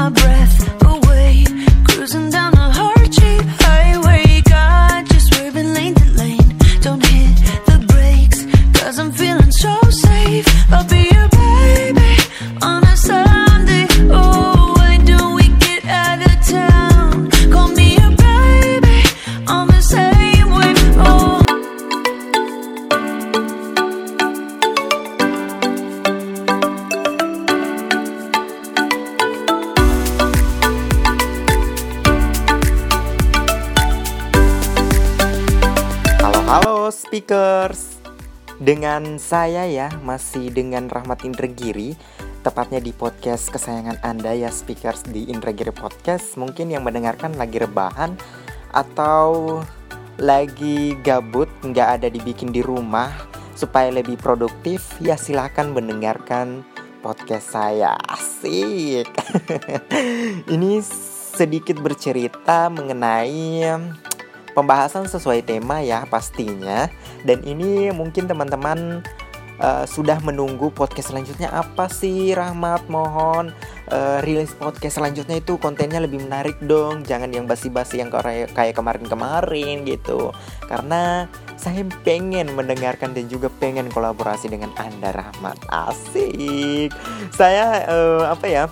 my breath speakers. Dengan saya ya masih dengan Rahmat Indragiri. Tepatnya di podcast kesayangan Anda ya speakers di Indragiri Podcast. Mungkin yang mendengarkan lagi rebahan Atau lagi gabut nggak ada dibikin di rumah Supaya lebih produktif ya silahkan mendengarkan podcast saya. Asik. Ini sedikit bercerita mengenai pembahasan sesuai tema ya pastinya. Dan ini mungkin teman-teman eh, sudah menunggu podcast selanjutnya apa sih Rahmat? Mohon eh, rilis podcast selanjutnya itu kontennya lebih menarik dong. Jangan yang basi-basi yang kayak kemarin-kemarin gitu. Karena saya pengen mendengarkan dan juga pengen kolaborasi dengan Anda Rahmat. Asik. Saya eh, apa ya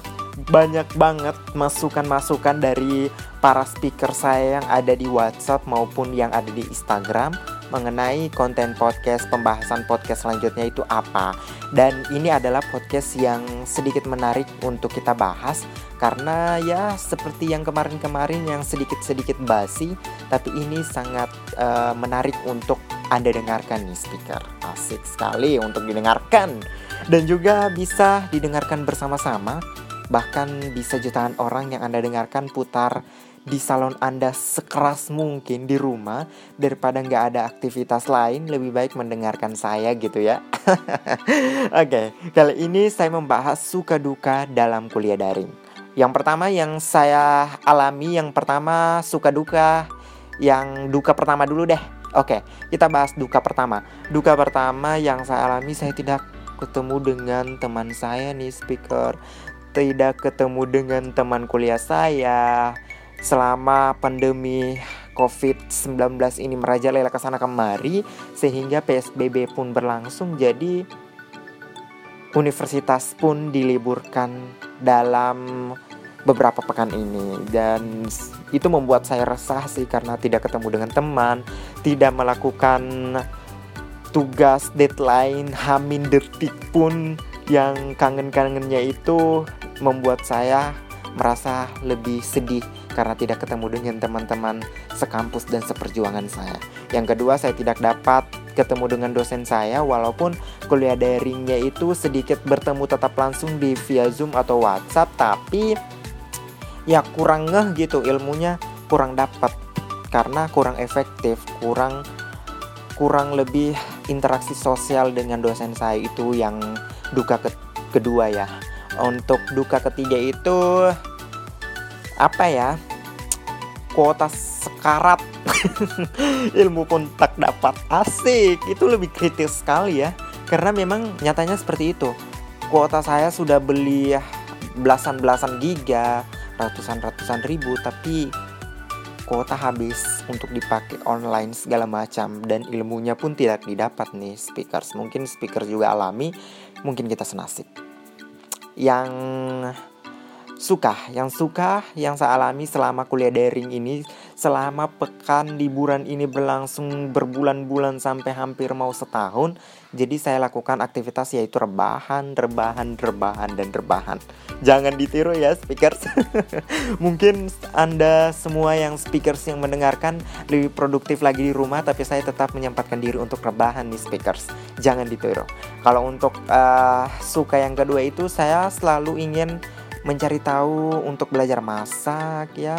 banyak banget masukan-masukan dari para speaker saya yang ada di WhatsApp maupun yang ada di Instagram mengenai konten podcast pembahasan podcast selanjutnya itu apa. Dan ini adalah podcast yang sedikit menarik untuk kita bahas karena ya seperti yang kemarin-kemarin yang sedikit-sedikit basi tapi ini sangat eh, menarik untuk Anda dengarkan nih speaker. Asik sekali untuk didengarkan dan juga bisa didengarkan bersama-sama bahkan bisa jutaan orang yang Anda dengarkan putar di salon Anda sekeras mungkin di rumah daripada nggak ada aktivitas lain lebih baik mendengarkan saya gitu ya. Oke, kali ini saya membahas suka duka dalam kuliah daring. Yang pertama yang saya alami yang pertama suka duka yang duka pertama dulu deh. Oke, kita bahas duka pertama. Duka pertama yang saya alami saya tidak ketemu dengan teman saya nih speaker tidak ketemu dengan teman kuliah saya. Selama pandemi COVID-19 ini merajalela ke sana kemari sehingga PSBB pun berlangsung jadi universitas pun diliburkan dalam beberapa pekan ini. Dan itu membuat saya resah sih karena tidak ketemu dengan teman, tidak melakukan tugas deadline hamin detik pun yang kangen-kangennya itu membuat saya merasa lebih sedih karena tidak ketemu dengan teman-teman sekampus dan seperjuangan saya. Yang kedua, saya tidak dapat ketemu dengan dosen saya walaupun kuliah daringnya itu sedikit bertemu tetap langsung di via Zoom atau WhatsApp tapi ya kurang ngeh gitu ilmunya kurang dapat karena kurang efektif, kurang kurang lebih interaksi sosial dengan dosen saya itu yang duka ke- kedua ya. Untuk duka ketiga itu apa ya? Kuota sekarat. Ilmu pun tak dapat. Asik. Itu lebih kritis sekali ya. Karena memang nyatanya seperti itu. Kuota saya sudah beli belasan-belasan giga, ratusan-ratusan ribu, tapi kuota habis untuk dipakai online segala macam dan ilmunya pun tidak didapat nih speakers. Mungkin speaker juga alami, mungkin kita senasib. Yang suka, yang suka yang saya alami selama kuliah daring ini, selama pekan liburan ini berlangsung berbulan-bulan sampai hampir mau setahun. Jadi saya lakukan aktivitas yaitu rebahan, rebahan, rebahan dan rebahan. Jangan ditiru ya speakers. Mungkin Anda semua yang speakers yang mendengarkan lebih produktif lagi di rumah tapi saya tetap menyempatkan diri untuk rebahan nih speakers. Jangan ditiru. Kalau untuk eh, suka yang kedua itu saya selalu ingin mencari tahu untuk belajar masak ya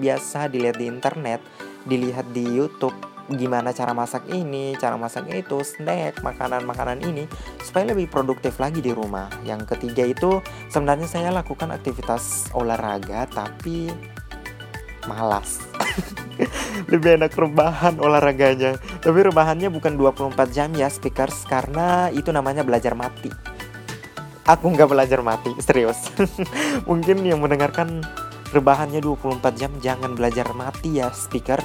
biasa dilihat di internet, dilihat di YouTube gimana cara masak ini, cara masak itu, snack, makanan-makanan ini supaya lebih produktif lagi di rumah. Yang ketiga itu sebenarnya saya lakukan aktivitas olahraga tapi malas. lebih enak rebahan olahraganya. Tapi rebahannya bukan 24 jam ya speakers karena itu namanya belajar mati. Aku nggak belajar mati serius. Mungkin yang mendengarkan rebahannya 24 jam jangan belajar mati ya speaker.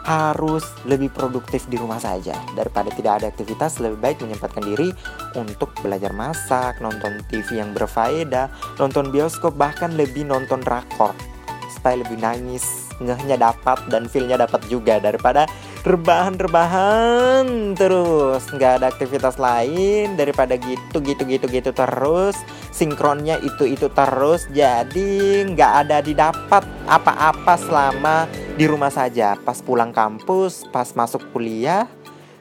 Harus lebih produktif di rumah saja. Daripada tidak ada aktivitas lebih baik menyempatkan diri untuk belajar masak nonton TV yang berfaedah nonton bioskop bahkan lebih nonton drakor supaya lebih nangis ngehnya dapat dan feelnya dapat juga. Daripada rebahan-rebahan terus. Nggak ada aktivitas lain daripada gitu gitu gitu gitu terus. Sinkronnya itu itu terus. Jadi nggak ada didapat apa-apa selama di rumah saja. Pas pulang kampus pas masuk kuliah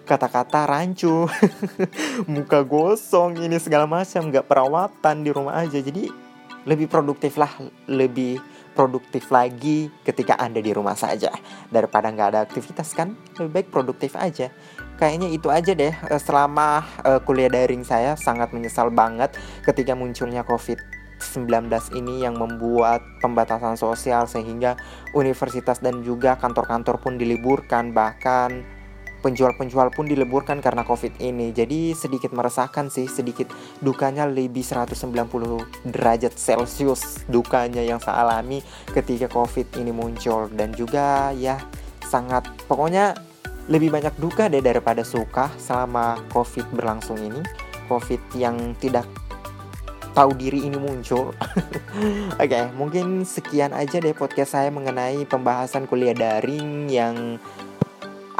kata-kata rancu. Muka gosong ini segala macam. Nggak perawatan di rumah aja. Jadi lebih produktif lah. Lebih produktif lagi ketika Anda di rumah saja. Daripada nggak ada aktivitas kan lebih baik produktif aja. Kayaknya itu aja deh eh, selama uh, kuliah daring saya sangat menyesal banget ketika munculnya covid 19 ini yang membuat pembatasan sosial sehingga universitas dan juga kantor-kantor pun diliburkan bahkan penjual-penjual pun dileburkan karena covid ini. Jadi sedikit meresahkan sih sedikit dukanya lebih 190 derajat celcius dukanya yang saya alami ketika covid ini muncul. Dan juga ya sangat pokoknya lebih banyak duka deh daripada suka selama covid berlangsung ini. Covid yang tidak tahu diri ini muncul. Oke, okay, mungkin sekian aja deh podcast saya mengenai pembahasan kuliah daring yang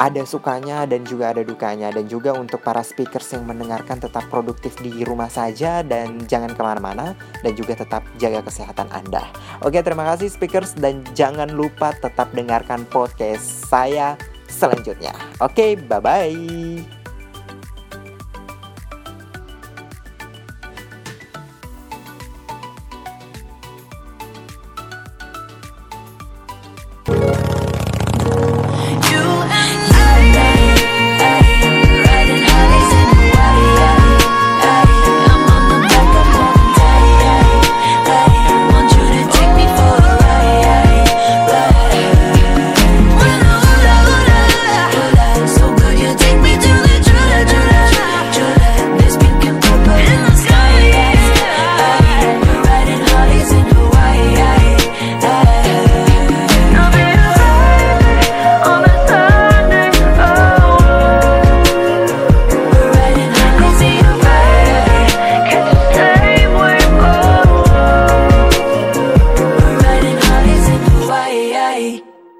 ada sukanya dan juga ada dukanya dan juga untuk para speakers yang mendengarkan tetap produktif di rumah saja dan jangan ke mana-mana dan juga tetap jaga kesehatan Anda. Oke terima kasih speakers dan jangan lupa tetap dengarkan podcast saya selanjutnya. Oke bye bye.